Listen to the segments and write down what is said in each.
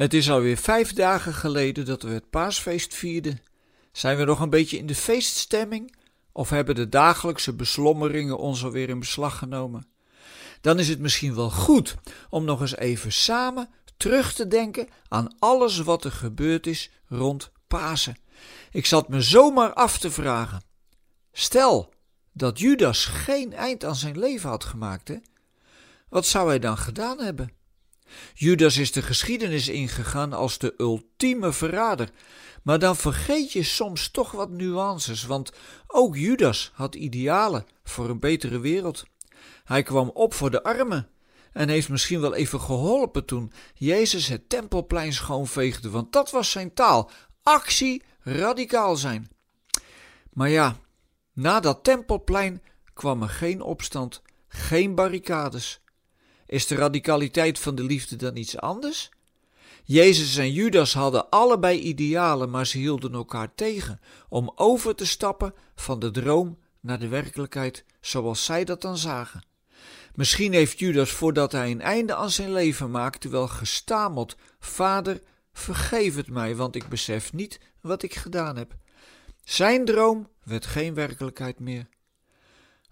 Het is alweer vijf dagen geleden dat we het paasfeest vierden. Zijn we nog een beetje in de feeststemming? Of hebben de dagelijkse beslommeringen ons alweer in beslag genomen? Dan is het misschien wel goed om nog eens even samen terug te denken aan alles wat er gebeurd is rond Pasen. Ik zat me zomaar af te vragen. Stel dat Judas geen eind aan zijn leven had gemaakt, hè? wat zou hij dan gedaan hebben? Judas is de geschiedenis ingegaan als de ultieme verrader. Maar dan vergeet je soms toch wat nuances, want ook Judas had idealen voor een betere wereld. Hij kwam op voor de armen en heeft misschien wel even geholpen toen Jezus het tempelplein schoonveegde, want dat was zijn taal: actie, radicaal zijn. Maar ja, na dat tempelplein kwam er geen opstand, geen barricades. Is de radicaliteit van de liefde dan iets anders? Jezus en Judas hadden allebei idealen, maar ze hielden elkaar tegen om over te stappen van de droom naar de werkelijkheid zoals zij dat dan zagen. Misschien heeft Judas voordat hij een einde aan zijn leven maakte wel gestameld: Vader, vergeef het mij, want ik besef niet wat ik gedaan heb. Zijn droom werd geen werkelijkheid meer.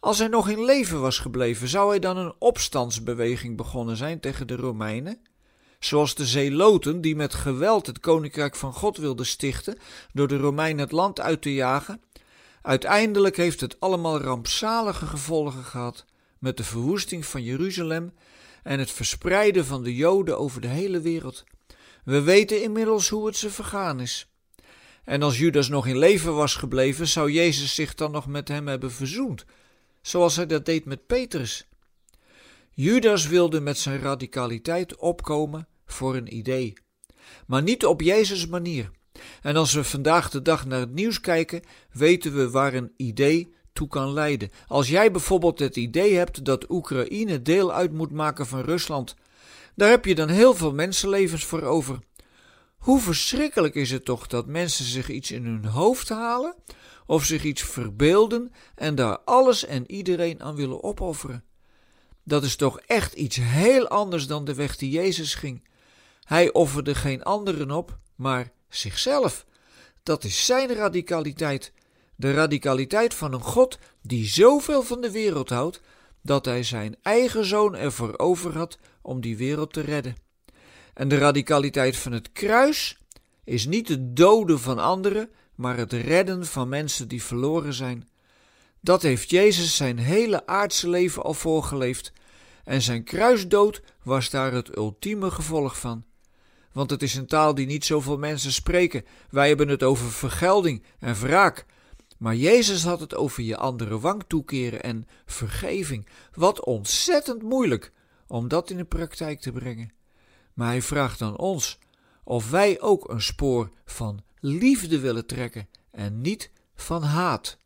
Als hij nog in leven was gebleven, zou hij dan een opstandsbeweging begonnen zijn tegen de Romeinen? Zoals de Zeloten, die met geweld het koninkrijk van God wilden stichten door de Romeinen het land uit te jagen. Uiteindelijk heeft het allemaal rampzalige gevolgen gehad, met de verwoesting van Jeruzalem en het verspreiden van de Joden over de hele wereld. We weten inmiddels hoe het ze vergaan is. En als Judas nog in leven was gebleven, zou Jezus zich dan nog met hem hebben verzoend zoals hij dat deed met Petrus. Judas wilde met zijn radicaliteit opkomen voor een idee, maar niet op Jezus' manier. En als we vandaag de dag naar het nieuws kijken, weten we waar een idee toe kan leiden. Als jij bijvoorbeeld het idee hebt dat Oekraïne deel uit moet maken van Rusland, daar heb je dan heel veel mensenlevens voor over. Hoe verschrikkelijk is het toch dat mensen zich iets in hun hoofd halen of zich iets verbeelden en daar alles en iedereen aan willen opofferen. Dat is toch echt iets heel anders dan de weg die Jezus ging. Hij offerde geen anderen op, maar zichzelf. Dat is zijn radicaliteit. De radicaliteit van een God die zoveel van de wereld houdt, dat hij zijn eigen zoon ervoor over had om die wereld te redden. En de radicaliteit van het kruis is niet het doden van anderen, maar het redden van mensen die verloren zijn. Dat heeft Jezus zijn hele aardse leven al voorgeleefd, en zijn kruisdood was daar het ultieme gevolg van. Want het is een taal die niet zoveel mensen spreken. Wij hebben het over vergelding en wraak. Maar Jezus had het over je andere wang toekeren en vergeving. Wat ontzettend moeilijk om dat in de praktijk te brengen. Maar hij vraagt aan ons of wij ook een spoor van liefde willen trekken en niet van haat.